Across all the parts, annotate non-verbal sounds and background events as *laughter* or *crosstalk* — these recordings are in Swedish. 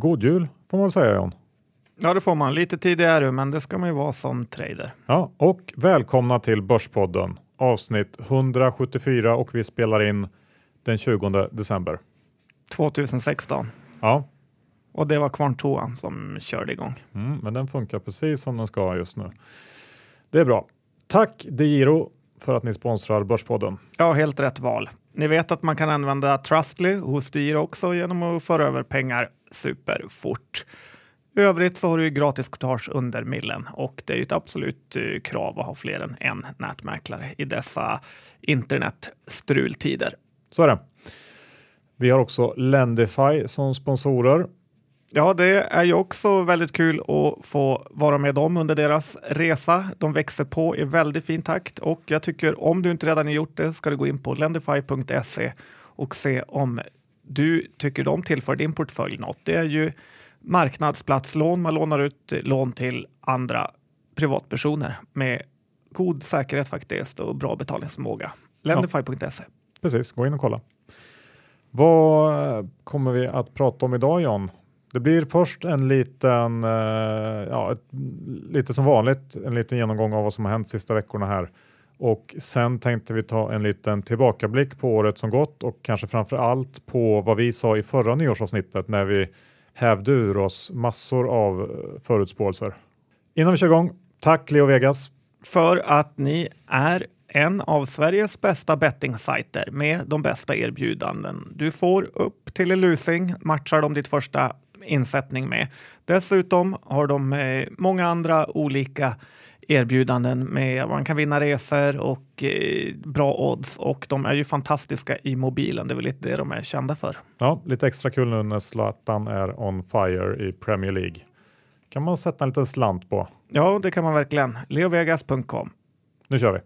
God jul får man väl säga John. Ja, det får man. Lite tidigare, men det ska man ju vara som trader. Ja, och välkomna till Börspodden avsnitt 174 och vi spelar in den 20 december. 2016. Ja, Och det var Kvarntoan som körde igång. mm, men den funkar precis som den ska just nu. Det är bra. Tack DeGiro för att ni sponsrar Börspodden. Ja, helt rätt val. Ni vet att man kan använda Trustly hos Dir också genom att föra över pengar superfort. I övrigt så har du gratis courtage under millen och det är ju ett absolut eh, krav att ha fler än en nätmäklare i dessa internetstrultider. Så är det. Vi har också Lendify som sponsorer. Ja, det är ju också väldigt kul att få vara med dem under deras resa. De växer på i väldigt fin takt och jag tycker om du inte redan har gjort det ska du gå in på lendify.se och se om du tycker de tillför din portfölj något. Det är ju marknadsplatslån. Man lånar ut lån till andra privatpersoner med god säkerhet faktiskt och bra betalningsförmåga. Lendify.se. Precis, gå in och kolla. Vad kommer vi att prata om idag John? Det blir först en liten, eh, ja, ett, lite som vanligt, en liten genomgång av vad som har hänt sista veckorna här. Och sen tänkte vi ta en liten tillbakablick på året som gått och kanske framför allt på vad vi sa i förra nyårsavsnittet när vi hävde ur oss massor av eh, förutspåelser. Innan vi kör igång, tack Leo Vegas. för att ni är en av Sveriges bästa bettingsajter med de bästa erbjudanden. Du får upp till en lusing, matchar de ditt första insättning med. Dessutom har de eh, många andra olika erbjudanden med man kan vinna resor och eh, bra odds och de är ju fantastiska i mobilen. Det är väl lite det de är kända för. Ja, lite extra kul nu när Zlatan är on fire i Premier League. Kan man sätta en liten slant på. Ja, det kan man verkligen. Leovegas.com. Nu kör vi!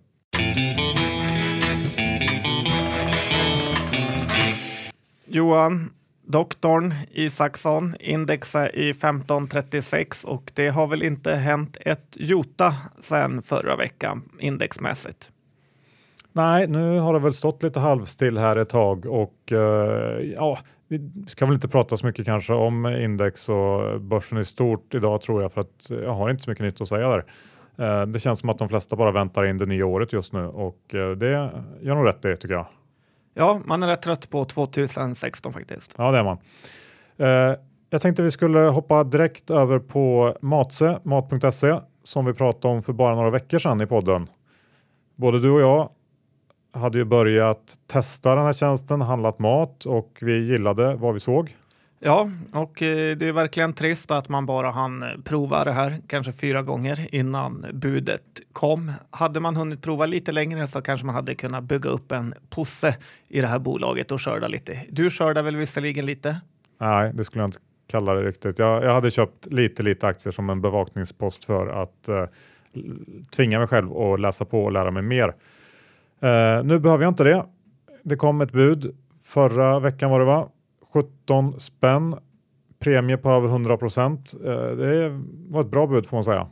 Johan, doktorn Isaksson, index i 1536 och det har väl inte hänt ett jota sedan förra veckan indexmässigt. Nej, nu har det väl stått lite halvstill här ett tag och uh, ja, vi ska väl inte prata så mycket kanske om index och börsen i stort idag tror jag för att jag har inte så mycket nytt att säga där. Uh, det känns som att de flesta bara väntar in det nya året just nu och uh, det gör nog rätt det tycker jag. Ja, man är rätt trött på 2016 faktiskt. Ja, det är man. Eh, jag tänkte vi skulle hoppa direkt över på Matse, mat.se, som vi pratade om för bara några veckor sedan i podden. Både du och jag hade ju börjat testa den här tjänsten, handlat mat och vi gillade vad vi såg. Ja, och eh, det är verkligen trist att man bara hann eh, prova det här kanske fyra gånger innan budet kom. Hade man hunnit prova lite längre så kanske man hade kunnat bygga upp en posse i det här bolaget och skörda lite. Du skördar väl visserligen lite? Nej, det skulle jag inte kalla det riktigt. Jag, jag hade köpt lite, lite aktier som en bevakningspost för att eh, tvinga mig själv att läsa på och lära mig mer. Eh, nu behöver jag inte det. Det kom ett bud förra veckan var det va? 17 spänn. Premie på över 100 procent. Eh, det var ett bra bud får man säga.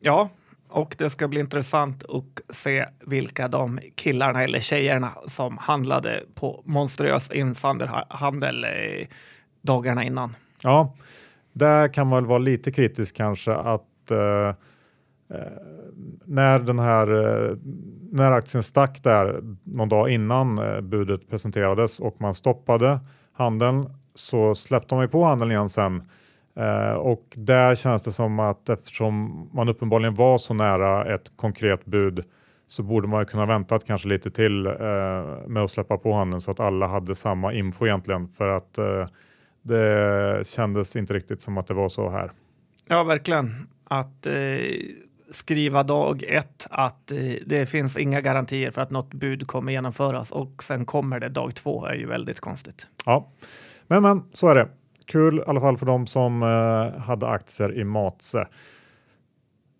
Ja, och det ska bli intressant att se vilka de killarna eller tjejerna som handlade på monstruös insiderhandel eh, dagarna innan. Ja, där kan man väl vara lite kritisk kanske att eh, eh, när den här när aktien stack där någon dag innan budet presenterades och man stoppade handeln så släppte de ju på handeln igen sen. Eh, och där känns det som att eftersom man uppenbarligen var så nära ett konkret bud så borde man ju kunna väntat kanske lite till eh, med att släppa på handeln så att alla hade samma info egentligen för att eh, det kändes inte riktigt som att det var så här. Ja, verkligen. Att eh, skriva dag ett att eh, det finns inga garantier för att något bud kommer genomföras och sen kommer det dag två är ju väldigt konstigt. Ja, men men så är det. Kul i alla fall för de som eh, hade aktier i Matse.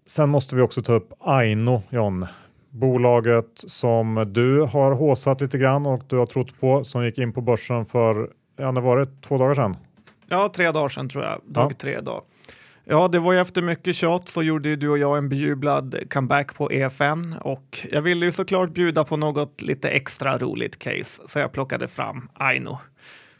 Sen måste vi också ta upp Aino, John. Bolaget som du har håsat lite grann och du har trott på som gick in på börsen för, ja när var det, två dagar sedan? Ja, tre dagar sedan tror jag. Dag Ja. tre dag. Ja, det var ju efter mycket tjat så gjorde ju du och jag en bejublad comeback på EFN och jag ville ju såklart bjuda på något lite extra roligt case så jag plockade fram Aino.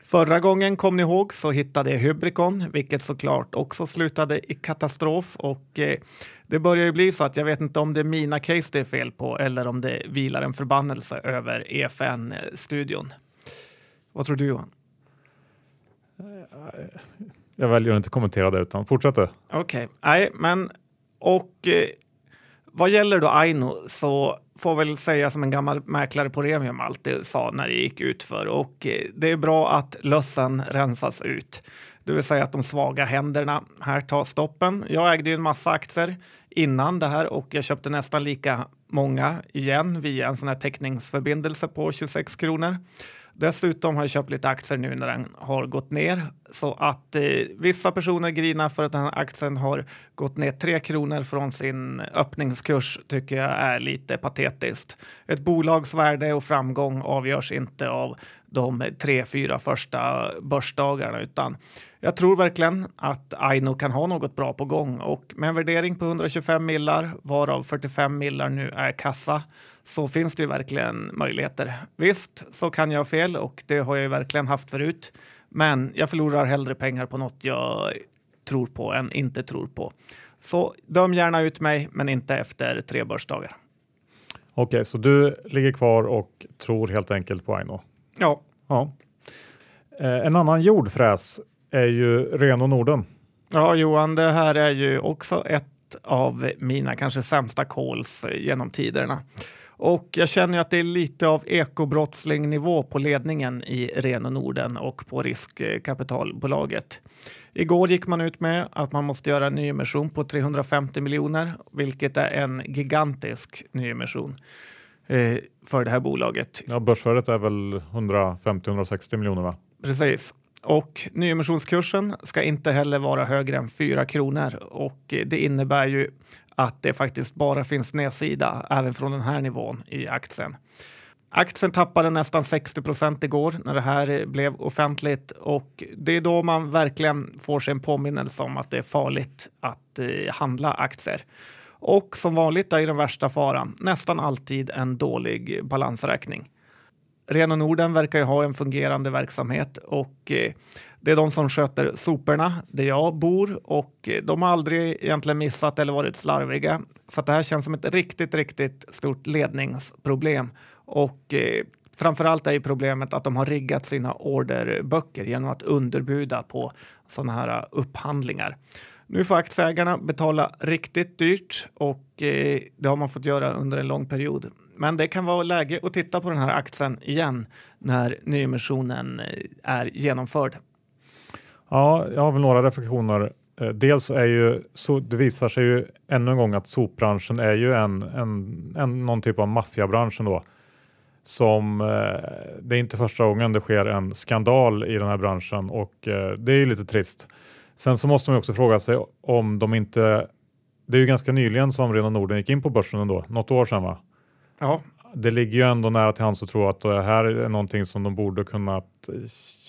Förra gången, kom ni ihåg, så hittade jag Hybricon, vilket såklart också slutade i katastrof. Och eh, det börjar ju bli så att jag vet inte om det är mina case det är fel på eller om det vilar en förbannelse över EFN-studion. Vad tror du Johan? Eh, eh, jag väljer att inte kommentera det utan fortsätt du. Okej, okay. nej men och eh, vad gäller då Aino så får väl säga som en gammal mäklare på Remium alltid sa när det gick ut för och eh, det är bra att lössen rensas ut. Det vill säga att de svaga händerna här tar stoppen. Jag ägde ju en massa aktier innan det här och jag köpte nästan lika många igen via en sån här teckningsförbindelse på 26 kronor. Dessutom har jag köpt lite aktier nu när den har gått ner så att eh, vissa personer grinar för att den här aktien har gått ner 3 kronor från sin öppningskurs tycker jag är lite patetiskt. Ett bolags värde och framgång avgörs inte av de tre, fyra första börsdagarna utan jag tror verkligen att Aino kan ha något bra på gång och med en värdering på 125 millar varav 45 millar nu är kassa så finns det ju verkligen möjligheter. Visst så kan jag fel och det har jag ju verkligen haft förut. Men jag förlorar hellre pengar på något jag tror på än inte tror på. Så döm gärna ut mig, men inte efter tre börsdagar. Okej, så du ligger kvar och tror helt enkelt på Aino? Ja ja. Eh, en annan jordfräs är ju Reno Norden. Ja, Johan, det här är ju också ett av mina kanske sämsta calls eh, genom tiderna. Och jag känner att det är lite av ekobrottslingnivå på ledningen i Reno Norden och på riskkapitalbolaget. Igår gick man ut med att man måste göra en nyemission på 350 miljoner, vilket är en gigantisk nyemission eh, för det här bolaget. Ja, börsvärdet är väl 150-160 miljoner va? Precis. Och nyemissionskursen ska inte heller vara högre än 4 kronor och det innebär ju att det faktiskt bara finns nedsida även från den här nivån i aktien. Aktien tappade nästan 60 procent igår när det här blev offentligt och det är då man verkligen får sig en påminnelse om att det är farligt att eh, handla aktier. Och som vanligt är den värsta faran nästan alltid en dålig balansräkning. Rena Norden verkar ju ha en fungerande verksamhet och eh, det är de som sköter soporna där jag bor och eh, de har aldrig egentligen missat eller varit slarviga. Så det här känns som ett riktigt, riktigt stort ledningsproblem och framför Framförallt är ju problemet att de har riggat sina orderböcker genom att underbuda på sådana här upphandlingar. Nu får aktieägarna betala riktigt dyrt och eh, det har man fått göra under en lång period. Men det kan vara läge att titta på den här aktien igen när nyemissionen eh, är genomförd. Ja, jag har väl några reflektioner. Eh, dels är ju så det visar sig ju ännu en gång att sopbranschen är ju en, en, en någon typ av maffiabransch då. Som eh, det är inte första gången det sker en skandal i den här branschen och det är ju lite trist. Sen så måste man också fråga sig om de inte. Det är ju ganska nyligen som Rena Norden gick in på börsen ändå, något år sedan va? Ja. Det ligger ju ändå nära till hands att tro att det här är någonting som de borde kunnat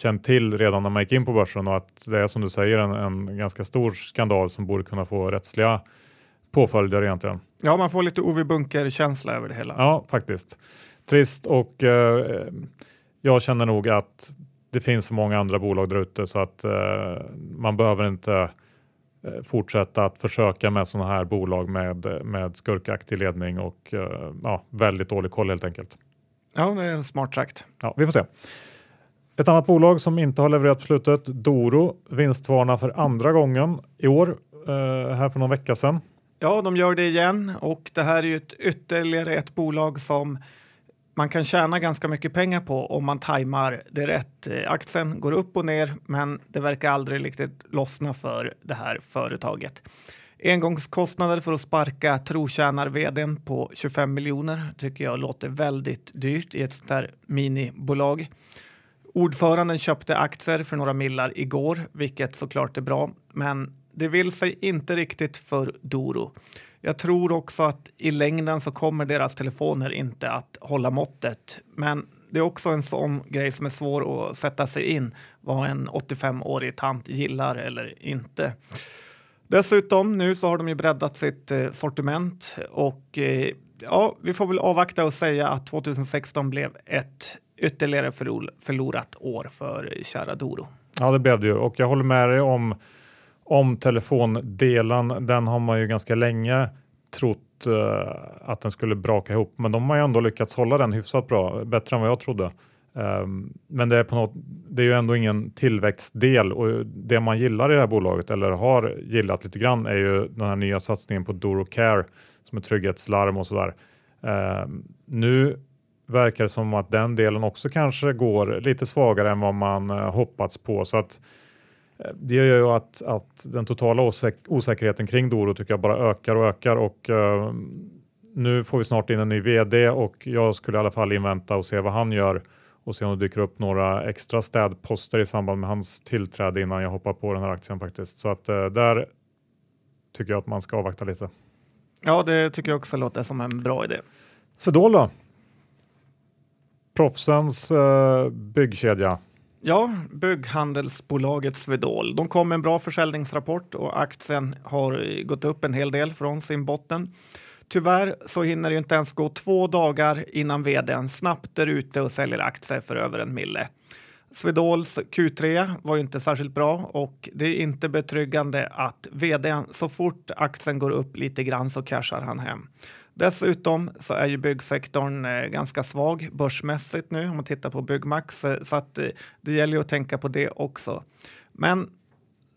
känt till redan när man gick in på börsen och att det är som du säger en, en ganska stor skandal som borde kunna få rättsliga påföljder egentligen. Ja, man får lite Ove Bunker-känsla över det hela. Ja, faktiskt. Trist och eh, jag känner nog att det finns så många andra bolag där ute så att eh, man behöver inte Eh, fortsätta att försöka med sådana här bolag med, med skurkaktig ledning och eh, ja, väldigt dålig koll helt enkelt. Ja, det är smart sagt. Ja, vi får se. Ett annat bolag som inte har levererat på slutet, Doro, vinstvarnar för andra gången i år, här för någon vecka sedan. Ja, de gör det igen och det här är ju ett, ytterligare ett bolag som man kan tjäna ganska mycket pengar på om man tajmar det rätt. Eh, aktien går upp och ner, men det verkar aldrig riktigt lossna för det här företaget. Engångskostnader för att sparka trotjänar-vdn på 25 miljoner tycker jag låter väldigt dyrt i ett sånt här minibolag. Ordföranden köpte aktier för några millar igår, vilket såklart är bra, men det vill sig inte riktigt för Doro. Jag tror också att i längden så kommer deras telefoner inte att hålla måttet. Men det är också en sån grej som är svår att sätta sig in vad en 85-årig tant gillar eller inte. Dessutom nu så har de ju breddat sitt eh, sortiment och eh, ja, vi får väl avvakta och säga att 2016 blev ett ytterligare förlorat år för eh, kära Doro. Ja, det blev det ju och jag håller med dig om, om telefondelen. Den har man ju ganska länge trott eh, att den skulle braka ihop, men de har ju ändå lyckats hålla den hyfsat bra, bättre än vad jag trodde. Um, men det är, på något, det är ju ändå ingen tillväxtdel och det man gillar i det här bolaget eller har gillat lite grann är ju den här nya satsningen på Doro Care som är trygghetslarm och sådär. Um, nu verkar det som att den delen också kanske går lite svagare än vad man uh, hoppats på så att det gör ju att, att den totala osäk osäkerheten kring Doro tycker jag bara ökar och ökar och uh, nu får vi snart in en ny vd och jag skulle i alla fall invänta och se vad han gör och se om det dyker upp några extra städposter i samband med hans tillträde innan jag hoppar på den här aktien faktiskt. Så att eh, där tycker jag att man ska avvakta lite. Ja, det tycker jag också låter som en bra idé. Swedol då? Proffsens eh, byggkedja. Ja, bygghandelsbolaget Swedol. De kom med en bra försäljningsrapport och aktien har gått upp en hel del från sin botten. Tyvärr så hinner det inte ens gå två dagar innan vdn snabbt är ute och säljer aktier för över en mille. Swedols Q3 var ju inte särskilt bra och det är inte betryggande att vdn så fort aktien går upp lite grann så cashar han hem. Dessutom så är ju byggsektorn eh, ganska svag börsmässigt nu om man tittar på Byggmax eh, så att eh, det gäller ju att tänka på det också. Men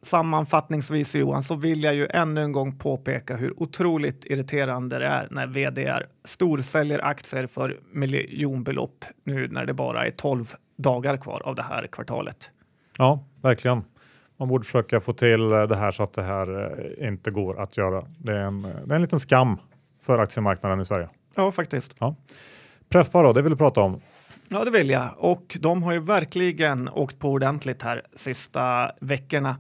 sammanfattningsvis Johan så vill jag ju ännu en gång påpeka hur otroligt irriterande det är när vd storsäljer aktier för miljonbelopp nu när det bara är 12 dagar kvar av det här kvartalet. Ja, verkligen. Man borde försöka få till det här så att det här inte går att göra. Det är en, det är en liten skam för aktiemarknaden i Sverige. Ja, faktiskt. Ja. Preffa då, det vill du prata om. Ja, det vill jag. Och de har ju verkligen åkt på ordentligt här sista veckorna.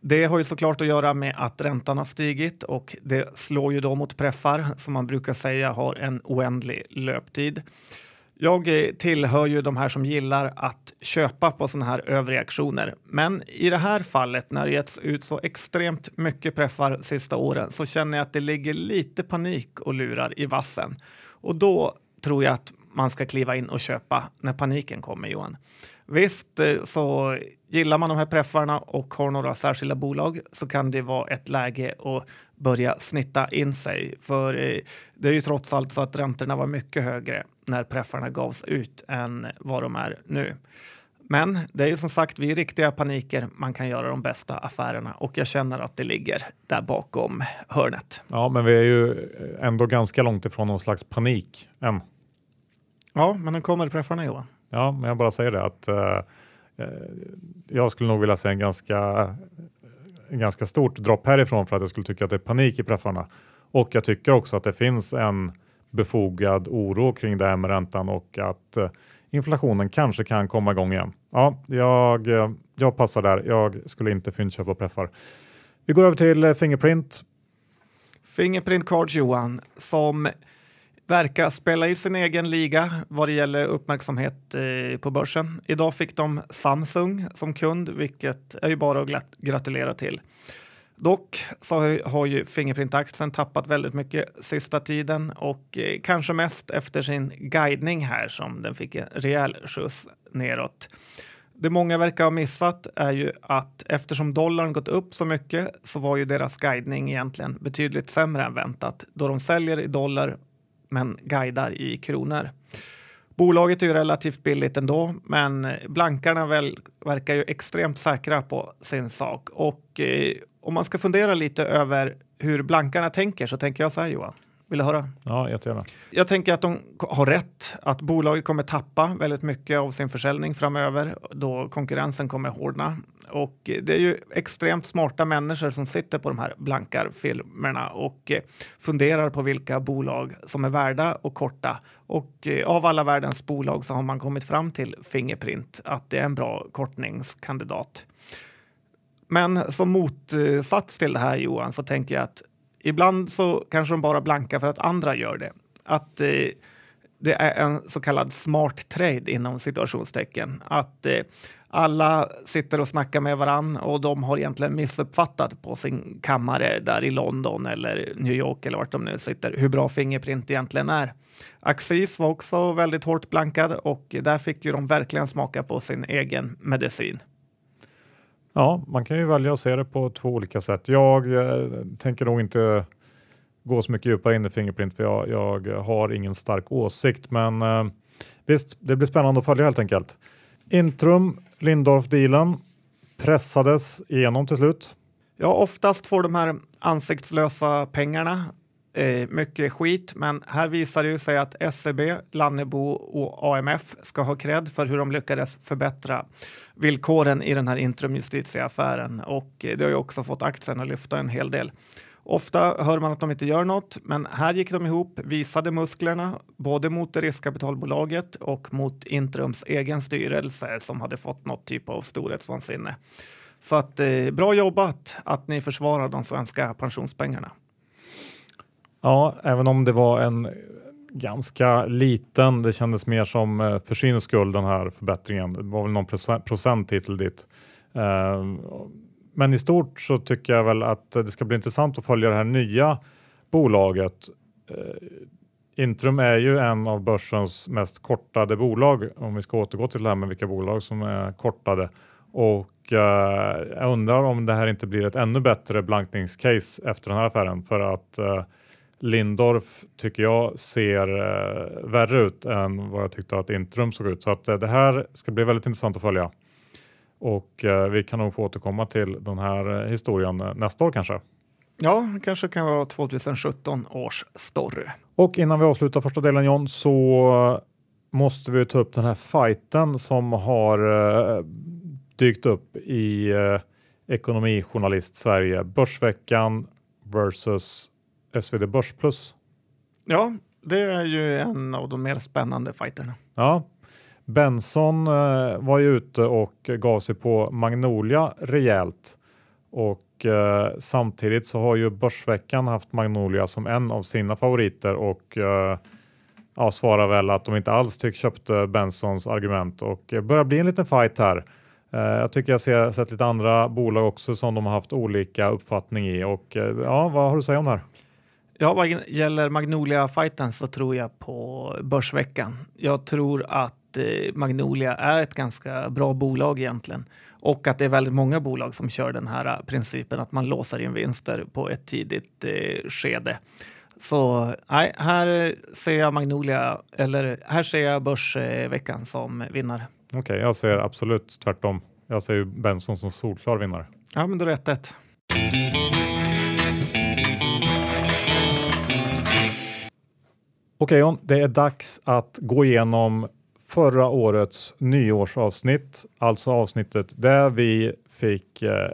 Det har ju såklart att göra med att räntan har stigit och det slår ju då mot preffar som man brukar säga har en oändlig löptid. Jag eh, tillhör ju de här som gillar att köpa på sådana här överreaktioner. Men i det här fallet när det getts ut så extremt mycket preffar sista åren så känner jag att det ligger lite panik och lurar i vassen. Och då tror jag att man ska kliva in och köpa när paniken kommer, Johan. Visst, eh, så gillar man de här preffarna och har några särskilda bolag så kan det vara ett läge att börja snitta in sig. För eh, det är ju trots allt så att räntorna var mycket högre när preffarna gavs ut än vad de är nu. Men det är ju som sagt vid riktiga paniker man kan göra de bästa affärerna och jag känner att det ligger där bakom hörnet. Ja, men vi är ju ändå ganska långt ifrån någon slags panik än. Ja, men nu kommer preffarna Johan. Ja, men jag bara säger det att uh, jag skulle nog vilja se en ganska, en ganska stort dropp härifrån för att jag skulle tycka att det är panik i preffarna. Och jag tycker också att det finns en befogad oro kring det här med räntan och att eh, inflationen kanske kan komma igång igen. Ja, jag, eh, jag passar där. Jag skulle inte fyndköpa preffar. Vi går över till eh, Fingerprint. Fingerprint Cards Johan som verkar spela i sin egen liga vad det gäller uppmärksamhet på börsen. Idag fick de Samsung som kund, vilket är ju bara att gratulera till. Dock så har ju Fingerprint-aktien tappat väldigt mycket sista tiden och eh, kanske mest efter sin guidning här som den fick en rejäl skjuts neråt. Det många verkar ha missat är ju att eftersom dollarn gått upp så mycket så var ju deras guidning egentligen betydligt sämre än väntat då de säljer i dollar men guidar i kronor. Bolaget är ju relativt billigt ändå, men blankarna väl, verkar ju extremt säkra på sin sak. Och eh, om man ska fundera lite över hur blankarna tänker så tänker jag så här Johan. Vill du höra? Ja, jättegärna. Jag tänker att de har rätt, att bolaget kommer tappa väldigt mycket av sin försäljning framöver då konkurrensen kommer hårdna. Och det är ju extremt smarta människor som sitter på de här blankarfilmerna och eh, funderar på vilka bolag som är värda och korta. Och eh, av alla världens bolag så har man kommit fram till Fingerprint att det är en bra kortningskandidat. Men som motsats till det här Johan så tänker jag att ibland så kanske de bara blankar för att andra gör det. Att eh, det är en så kallad smart trade inom situationstecken. Att eh, alla sitter och snackar med varann och de har egentligen missuppfattat på sin kammare där i London eller New York eller vart de nu sitter hur bra Fingerprint egentligen är. Axis var också väldigt hårt blankad och där fick ju de verkligen smaka på sin egen medicin. Ja, man kan ju välja att se det på två olika sätt. Jag eh, tänker nog inte gå så mycket djupare in i Fingerprint för jag, jag har ingen stark åsikt. Men eh, visst, det blir spännande att följa helt enkelt. Intrum, Lindorf-dealen pressades igenom till slut. Ja, oftast får de här ansiktslösa pengarna eh, mycket skit, men här visar det sig att SEB, Lannebo och AMF ska ha cred för hur de lyckades förbättra villkoren i den här Intrum Justitia-affären och eh, det har ju också fått aktien att lyfta en hel del. Ofta hör man att de inte gör något, men här gick de ihop, visade musklerna både mot det riskkapitalbolaget och mot Intrums egen styrelse som hade fått något typ av storhetsvansinne. Så att eh, bra jobbat att ni försvarar de svenska pensionspengarna. Ja, även om det var en ganska liten, det kändes mer som eh, för syns skull den här förbättringen. Det var väl någon procent hit eller dit. Eh, men i stort så tycker jag väl att det ska bli intressant att följa det här nya bolaget. Eh, Intrum är ju en av börsens mest kortade bolag om vi ska återgå till det här med vilka bolag som är kortade. Och eh, jag undrar om det här inte blir ett ännu bättre blankningscase efter den här affären för att eh, Lindorf tycker jag ser eh, värre ut än vad jag tyckte att Intrum såg ut. Så att eh, det här ska bli väldigt intressant att följa. Och eh, vi kan nog få återkomma till den här eh, historien eh, nästa år kanske. Ja, det kanske kan vara 2017 års story. Och innan vi avslutar första delen John så måste vi ta upp den här fighten som har dykt upp i Ekonomijournalist Sverige. Börsveckan versus SvD Börsplus. Ja, det är ju en av de mer spännande fighterna. Ja, Benson eh, var ju ute och gav sig på Magnolia rejält och eh, samtidigt så har ju Börsveckan haft Magnolia som en av sina favoriter och eh, ja, svarar väl att de inte alls tyck köpte Bensons argument och börjar bli en liten fight här. Eh, jag tycker jag ser, sett lite andra bolag också som de har haft olika uppfattning i och eh, ja, vad har du att säga om det här? Ja, vad gäller Magnolia-fighten så tror jag på Börsveckan. Jag tror att Eh, Magnolia är ett ganska bra bolag egentligen och att det är väldigt många bolag som kör den här principen att man låser in vinster på ett tidigt eh, skede. Så nej, här ser jag Magnolia, eller här ser jag Börsveckan som vinnare. Okej, okay, jag ser absolut tvärtom. Jag ser ju Benson som solklar vinnare. Ja, men då är rätt ett. Okej John, det är dags att gå igenom förra årets nyårsavsnitt, alltså avsnittet där vi fick eh,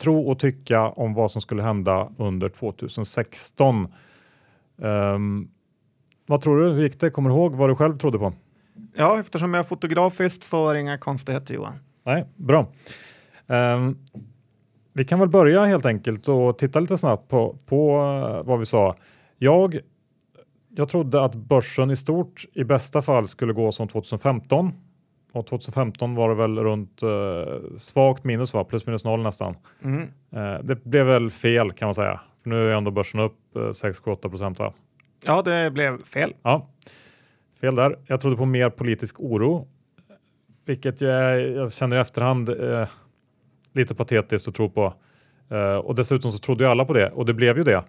tro och tycka om vad som skulle hända under 2016. Um, ehm, vad tror du? Hur gick det? Kommer du ihåg vad du själv trodde på? Ja, eftersom jag är fotografist så var det inga konstigheter Johan. Nej, bra. Um, vi kan väl börja helt enkelt och titta lite snabbt på, på uh, vad vi sa. Jag jag trodde att börsen i stort i bästa fall skulle gå som 2015 och 2015 var det väl runt eh, svagt minus, va? plus minus noll nästan. Mm. Eh, det blev väl fel kan man säga. För nu är ändå börsen upp eh, 6-8 procent. Ja, det blev fel. Ja, fel där. Jag trodde på mer politisk oro, vilket jag, jag känner i efterhand eh, lite patetiskt att tro på. Eh, och dessutom så trodde ju alla på det och det blev ju det.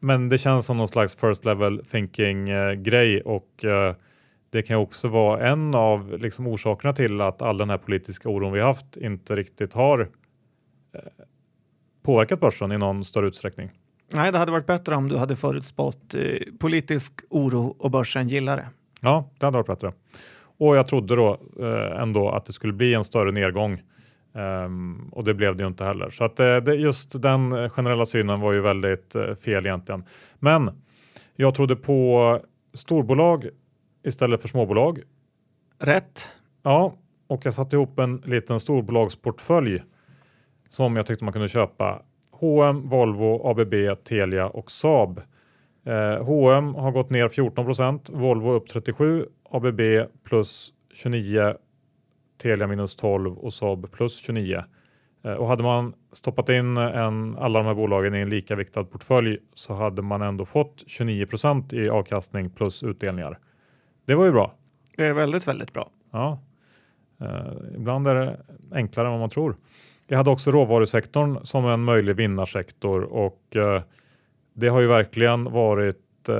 Men det känns som någon slags first level thinking eh, grej och eh, det kan också vara en av liksom, orsakerna till att all den här politiska oron vi haft inte riktigt har eh, påverkat börsen i någon större utsträckning. Nej, det hade varit bättre om du hade förutspått eh, politisk oro och börsen gillar det. Ja, det hade varit bättre. Och jag trodde då eh, ändå att det skulle bli en större nedgång Um, och det blev det ju inte heller. Så att uh, det, just den generella synen var ju väldigt uh, fel egentligen. Men jag trodde på storbolag istället för småbolag. Rätt. Ja, och jag satte ihop en liten storbolagsportfölj som jag tyckte man kunde köpa. H&M, Volvo, ABB, Telia och Saab. Eh, H&M har gått ner 14% Volvo upp 37, ABB plus 29 Telia minus 12 och Saab plus 29. Eh, och hade man stoppat in en, alla de här bolagen i en lika viktad portfölj så hade man ändå fått 29% i avkastning plus utdelningar. Det var ju bra. Det är väldigt, väldigt bra. Ja. Eh, ibland är det enklare än vad man tror. Jag hade också råvarusektorn som en möjlig vinnarsektor och eh, det har ju verkligen varit eh,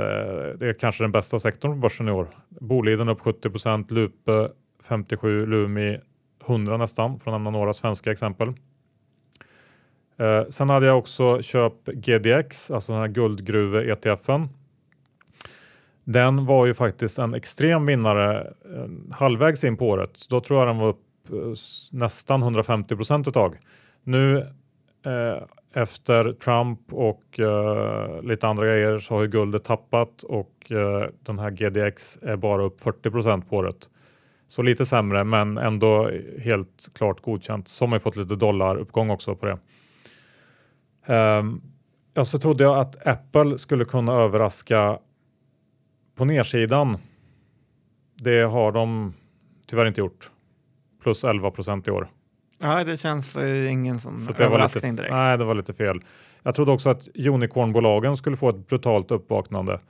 det är kanske den bästa sektorn på börsen i år. Boliden upp 70% Lupe 57, Lumi 100 nästan, för att nämna några svenska exempel. Eh, sen hade jag också köpt GDX, alltså den här guldgruve-ETFen. Den var ju faktiskt en extrem vinnare eh, halvvägs in på året. Då tror jag den var upp eh, nästan 150 procent ett tag. Nu eh, efter Trump och eh, lite andra grejer så har ju guldet tappat och eh, den här GDX är bara upp 40 procent på året. Så lite sämre men ändå helt klart godkänt. Som har fått lite dollaruppgång också på det. Um, ja, så trodde jag att Apple skulle kunna överraska på nedsidan. Det har de tyvärr inte gjort. Plus 11 procent i år. Nej, det känns eh, ingen som överraskning lite, direkt. Nej, det var lite fel. Jag trodde också att unicornbolagen skulle få ett brutalt uppvaknande.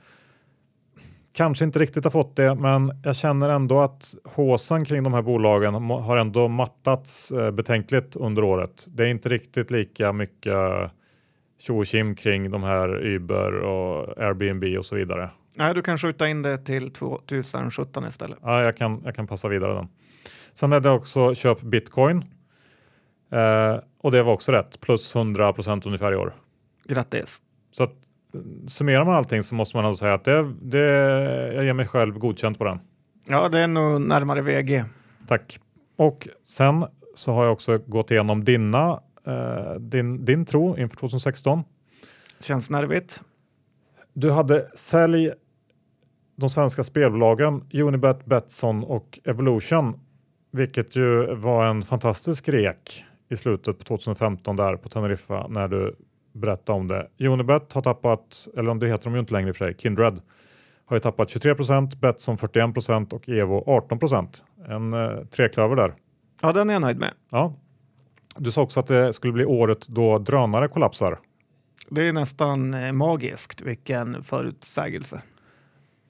Kanske inte riktigt har fått det, men jag känner ändå att håsen kring de här bolagen har ändå mattats eh, betänkligt under året. Det är inte riktigt lika mycket tjo kring de här Uber och Airbnb och så vidare. Nej, du kan skjuta in det till 2017 istället. Ja, jag kan, jag kan passa vidare den. Sen hade jag också köpt bitcoin eh, och det var också rätt, plus 100 procent ungefär i år. Grattis! Så att, summerar man allting så måste man ändå säga att det, det, jag ger mig själv godkänt på den. Ja, det är nog närmare VG. Tack. Och sen så har jag också gått igenom dina eh, din, din tro inför 2016? Känns nervigt. Du hade sälj de svenska spelbolagen Unibet, Betsson och Evolution, vilket ju var en fantastisk rek i slutet på 2015 där på Teneriffa när du berättade om det. Unibet har tappat, eller om det heter de ju inte längre i och för sig, Kindred har ju tappat 23% Betsson 41% och Evo 18 En eh, treklöver där. Ja, den är jag nöjd med. Ja, du sa också att det skulle bli året då drönare kollapsar. Det är nästan eh, magiskt, vilken förutsägelse.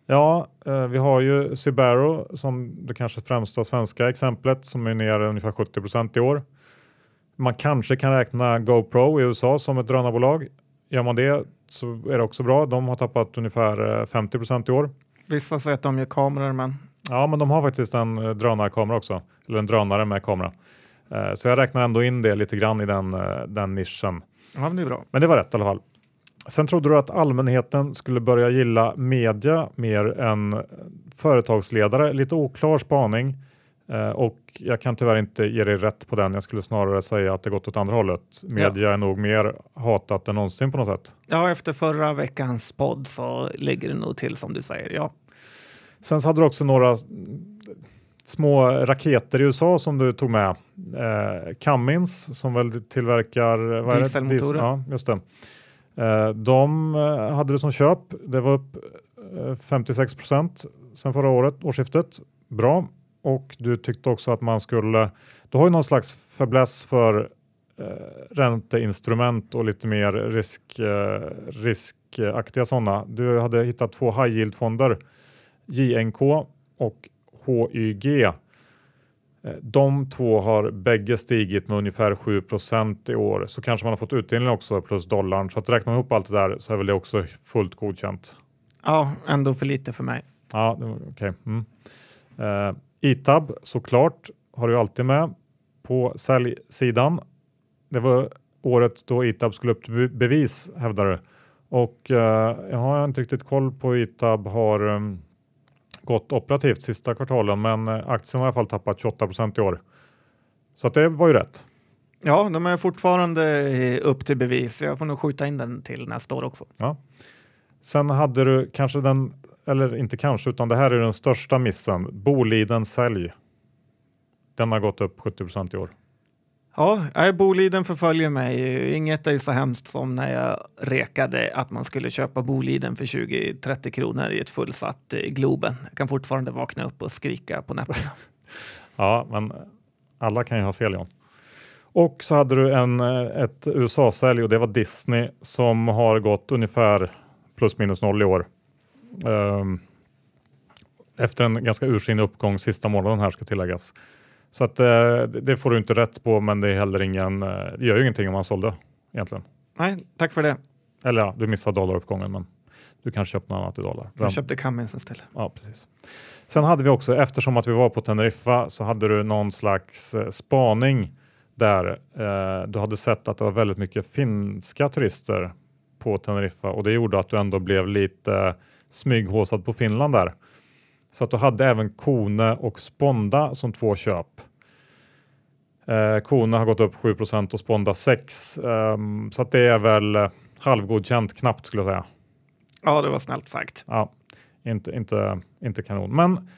Ja, eh, vi har ju Sibero som det kanske främsta svenska exemplet som är ner ungefär 70% i år. Man kanske kan räkna GoPro i USA som ett drönarbolag. Gör man det så är det också bra. De har tappat ungefär 50 eh, i år. Vissa säger att de gör kameror, men... Ja, men de har faktiskt en drönarkamera också, eller en drönare med kamera. Eh, så jag räknar ändå in det lite grann i den, eh, den nischen. Ja, men det är bra. Men det var rätt i alla fall. Sen trodde du att allmänheten skulle börja gilla media mer än företagsledare. Lite oklar spaning eh, och jag kan tyvärr inte ge dig rätt på den. Jag skulle snarare säga att det gått åt andra hållet. Media ja. är nog mer hatat än någonsin på något sätt. Ja, efter förra veckans podd så ligger det nog till som du säger. Ja. Sen så hade du också några små raketer i USA som du tog med. Eh, Cummins som väl tillverkar dieselmotorer. Ja, just det. Eh, de eh, hade det som köp. Det var upp 56 eh, procent sen förra året, årsskiftet. Bra. Och du tyckte också att man skulle, du har ju någon slags fäbless för eh, ränteinstrument och lite mer risk, eh, riskaktiga sådana. Du hade hittat två high yield fonder, JNK och HYG. Eh, de två har bägge stigit med ungefär 7% i år så kanske man har fått utdelning också plus dollarn. Så att räkna ihop allt det där så är väl det också fullt godkänt. Ja, ändå för lite för mig. Ja, okej. Okay. Mm. Uh, Itab såklart har du alltid med på säljsidan. Det var året då Itab skulle upp till bevis hävdar du. Och uh, jag har inte riktigt koll på Itab har um, gått operativt sista kvartalen men eh, aktien har i alla fall tappat 28 i år. Så det var ju rätt. Ja, de är fortfarande eh, upp till bevis. Jag får nog skjuta in den till nästa år också. Ja. Sen hade du kanske den, eller inte kanske, utan det här är den största missen. Boliden sälj. Den har gått upp 70 i år. Ja, Boliden förföljer mig. Inget är så hemskt som när jag rekade att man skulle köpa Boliden för 20-30 kronor i ett fullsatt eh, Globen. Jag kan fortfarande vakna upp och skrika på nätterna. *laughs* *laughs* ja, men Alla kan ju ha fel John. Och så hade du en, eh, ett USA-sälj och det var Disney som har gått ungefär plus minus noll i år. Um, efter en ganska ursinnig uppgång sista månaden här ska tilläggas. Så att eh, det får du inte rätt på, men det är heller ingen, eh, det gör ju ingenting om man sålde egentligen. Nej, tack för det. Eller ja, du missade dollaruppgången, men du kanske köpte något annat i dollar. Jag köpte Cummins istället. Ja, precis. Sen hade vi också, eftersom att vi var på Teneriffa, så hade du någon slags eh, spaning där eh, du hade sett att det var väldigt mycket finska turister på Teneriffa och det gjorde att du ändå blev lite smyghåsad på Finland där. Så att du hade även Kone och Sponda som två köp. Eh, Kone har gått upp 7% och Sponda 6 eh, så att det är väl eh, halvgodkänt knappt skulle jag säga. Ja, det var snällt sagt. Ja, inte, inte, inte kanon. Men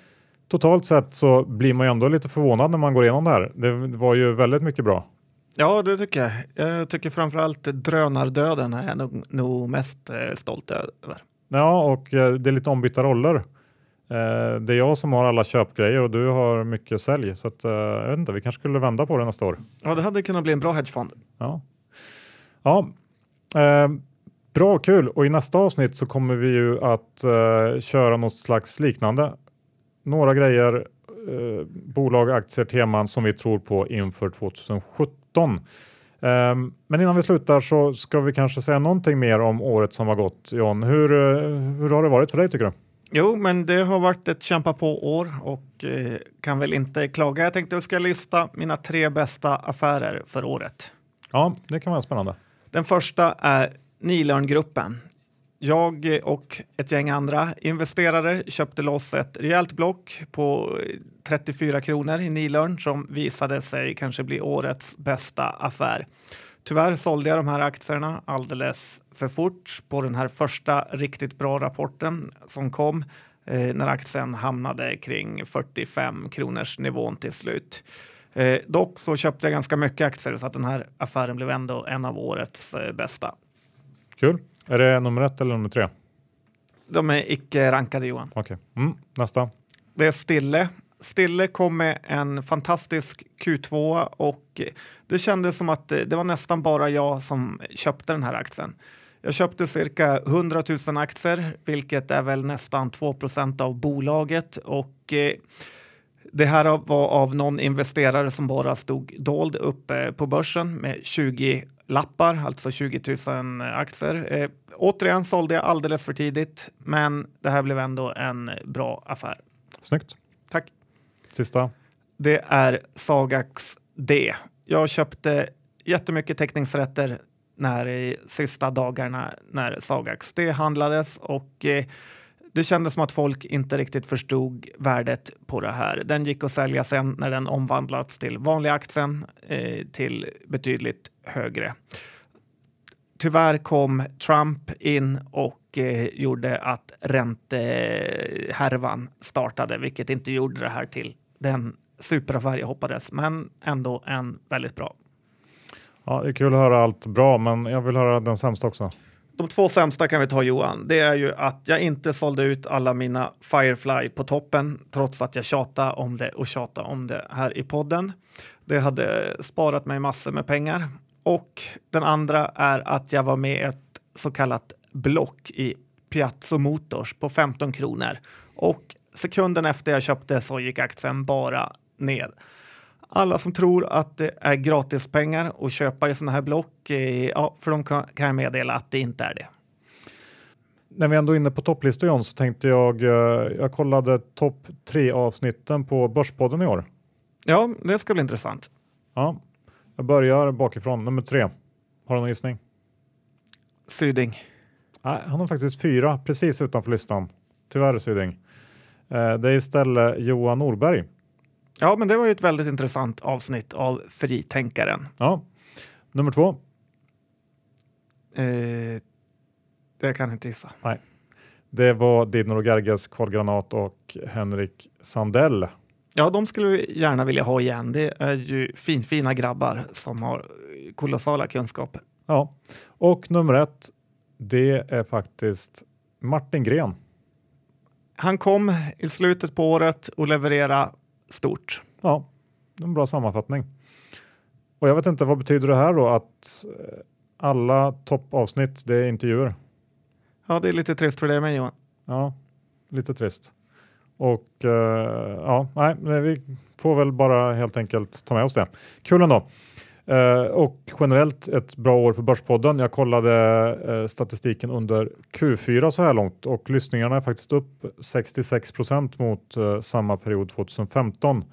totalt sett så blir man ju ändå lite förvånad när man går igenom det här. Det var ju väldigt mycket bra. Ja, det tycker jag. Jag tycker framförallt drönardöden är jag nog, nog mest eh, stolt över. Ja, och eh, det är lite ombytta roller. Eh, det är jag som har alla köpgrejer och du har mycket sälj. Så att, jag vet inte, vi kanske skulle vända på det nästa år. Ja, det hade kunnat bli en bra hedgefond. Ja, ja eh, bra kul. Och i nästa avsnitt så kommer vi ju att eh, köra något slags liknande några grejer, eh, bolag, aktier, teman som vi tror på inför 2017. Eh, men innan vi slutar så ska vi kanske säga någonting mer om året som har gått. John, hur, eh, hur har det varit för dig tycker du? Jo, men det har varit ett kämpa på år och eh, kan väl inte klaga. Jag tänkte att jag ska lista mina tre bästa affärer för året. Ja, det kan vara spännande. Den första är Nilörngruppen. Jag och ett gäng andra investerare köpte loss ett rejält block på 34 kronor i Nilörn som visade sig kanske bli årets bästa affär. Tyvärr sålde jag de här aktierna alldeles för fort på den här första riktigt bra rapporten som kom eh, när aktien hamnade kring 45 kronors nivån till slut. Eh, dock så köpte jag ganska mycket aktier så att den här affären blev ändå en av årets eh, bästa. Kul. Är det nummer ett eller nummer tre? De är icke rankade Johan. Okej, okay. mm, nästa. Det är Stille. Stille kom med en fantastisk Q2 och det kändes som att det var nästan bara jag som köpte den här aktien. Jag köpte cirka 100 000 aktier, vilket är väl nästan 2% av bolaget och eh, det här var av någon investerare som bara stod dold uppe på börsen med 20 lappar, alltså 20 000 aktier. Eh, återigen sålde jag alldeles för tidigt, men det här blev ändå en bra affär. Snyggt. Tack. Sista. Det är Sagax D. Jag köpte jättemycket teckningsrätter när i sista dagarna när Sagax D handlades och eh, det kändes som att folk inte riktigt förstod värdet på det här. Den gick att sälja sen när den omvandlats till vanliga aktien eh, till betydligt högre. Tyvärr kom Trump in och eh, gjorde att räntehärvan startade, vilket inte gjorde det här till den superaffär jag hoppades, men ändå en väldigt bra. Ja, det är kul att höra allt bra, men jag vill höra den sämsta också. De två sämsta kan vi ta Johan. Det är ju att jag inte sålde ut alla mina Firefly på toppen trots att jag tjatade om det och tjatade om det här i podden. Det hade sparat mig massor med pengar. Och den andra är att jag var med i ett så kallat block i Piazza Motors på 15 kronor. Och sekunden efter jag köpte så gick aktien bara ner. Alla som tror att det är gratispengar att köpa i sådana här block, eh, ja, för de kan, jag meddela att det inte är det. När vi ändå är inne på topplistor John, så tänkte jag, eh, jag kollade topp tre avsnitten på Börspodden i år. Ja, det ska bli intressant. Ja, jag börjar bakifrån, nummer tre. Har du någon gissning? Syding. Nej, han har faktiskt fyra precis utanför listan. Tyvärr Syding. Eh, det är istället Johan Norberg Ja, men det var ju ett väldigt intressant avsnitt av Fritänkaren. Ja. Nummer två? Eh, det kan jag inte gissa. Nej. Det var Didnor Gerges, Carl Granat och Henrik Sandell. Ja, de skulle vi gärna vilja ha igen. Det är ju finfina grabbar som har kolossala kunskaper. Ja, och nummer ett, det är faktiskt Martin Gren. Han kom i slutet på året och levererade stort. Ja, en bra sammanfattning. Och jag vet inte, vad betyder det här då att eh, alla toppavsnitt, det är intervjuer? Ja, det är lite trist för dig med Johan. Ja, lite trist. Och uh, ja, nej, vi får väl bara helt enkelt ta med oss det. Kul ändå. Uh, och generellt ett bra år för Börspodden. Jag kollade uh, statistiken under Q4 så här långt och lyssningarna är faktiskt upp 66% mot samma period 2015.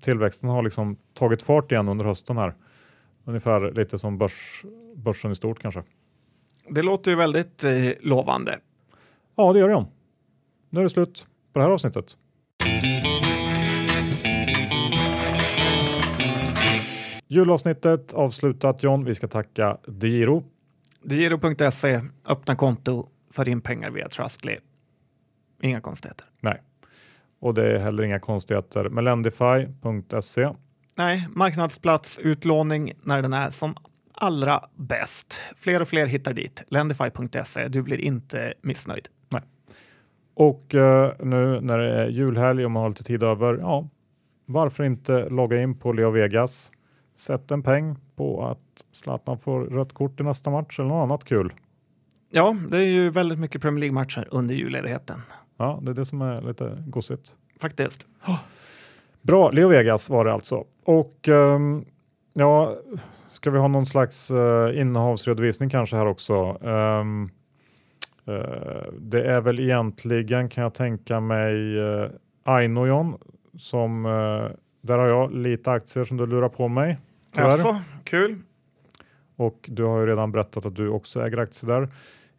tillväxten har liksom tagit fart igen under hösten här. Ungefär lite som börs, börsen i stort kanske. Det låter ju väldigt lovande. Ja, det gör det. Nu är det slut på det här avsnittet. Julavsnittet avslutat John. Vi ska tacka DeGiro. DeGiro.se, öppna konto, för in pengar via Trustly. Inga konstigheter. Nej, och det är heller inga konstigheter med Lendify.se. Nej, marknadsplats, utlåning när den är som allra bäst. Fler och fler hittar dit. Lendify.se. Du blir inte missnöjd. Och uh, nu när det är julhelg och man har lite tid över, ja, varför inte logga in på Leo Vegas? Sätt en peng på att Zlatan får rött kort i nästa match eller något annat kul. Ja, det är ju väldigt mycket Premier League-matcher under julledigheten. Ja, det är det som är lite gossigt. Faktiskt. Bra, Leo Vegas var det alltså. Och um, ja, ska vi ha någon slags uh, innehavsredovisning kanske här också? Um, det är väl egentligen kan jag tänka mig uh, Ainojon som uh, där har jag lite aktier som du lurar på mig. Alltså, kul. Och du har ju redan berättat att du också äger aktier där.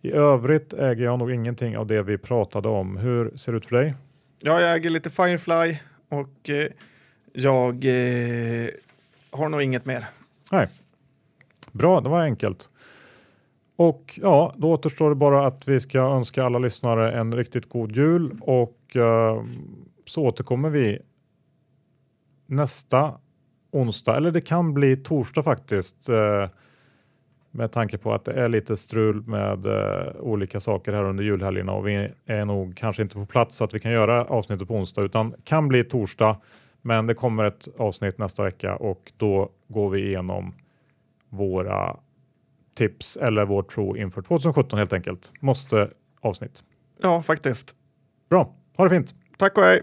I övrigt äger jag nog ingenting av det vi pratade om. Hur ser det ut för dig? Ja, jag äger lite Firefly och eh, jag eh, har nog inget mer. Nej. Bra, det var enkelt. Och ja, då återstår det bara att vi ska önska alla lyssnare en riktigt god jul och eh, så återkommer vi nästa onsdag, eller det kan bli torsdag faktiskt. Eh, med tanke på att det är lite strul med eh, olika saker här under julhelgerna och vi är nog kanske inte på plats så att vi kan göra avsnittet på onsdag utan kan bli torsdag. Men det kommer ett avsnitt nästa vecka och då går vi igenom våra tips eller vår tro inför 2017 helt enkelt. Måste avsnitt. Ja, faktiskt. Bra, ha det fint. Tack och hej.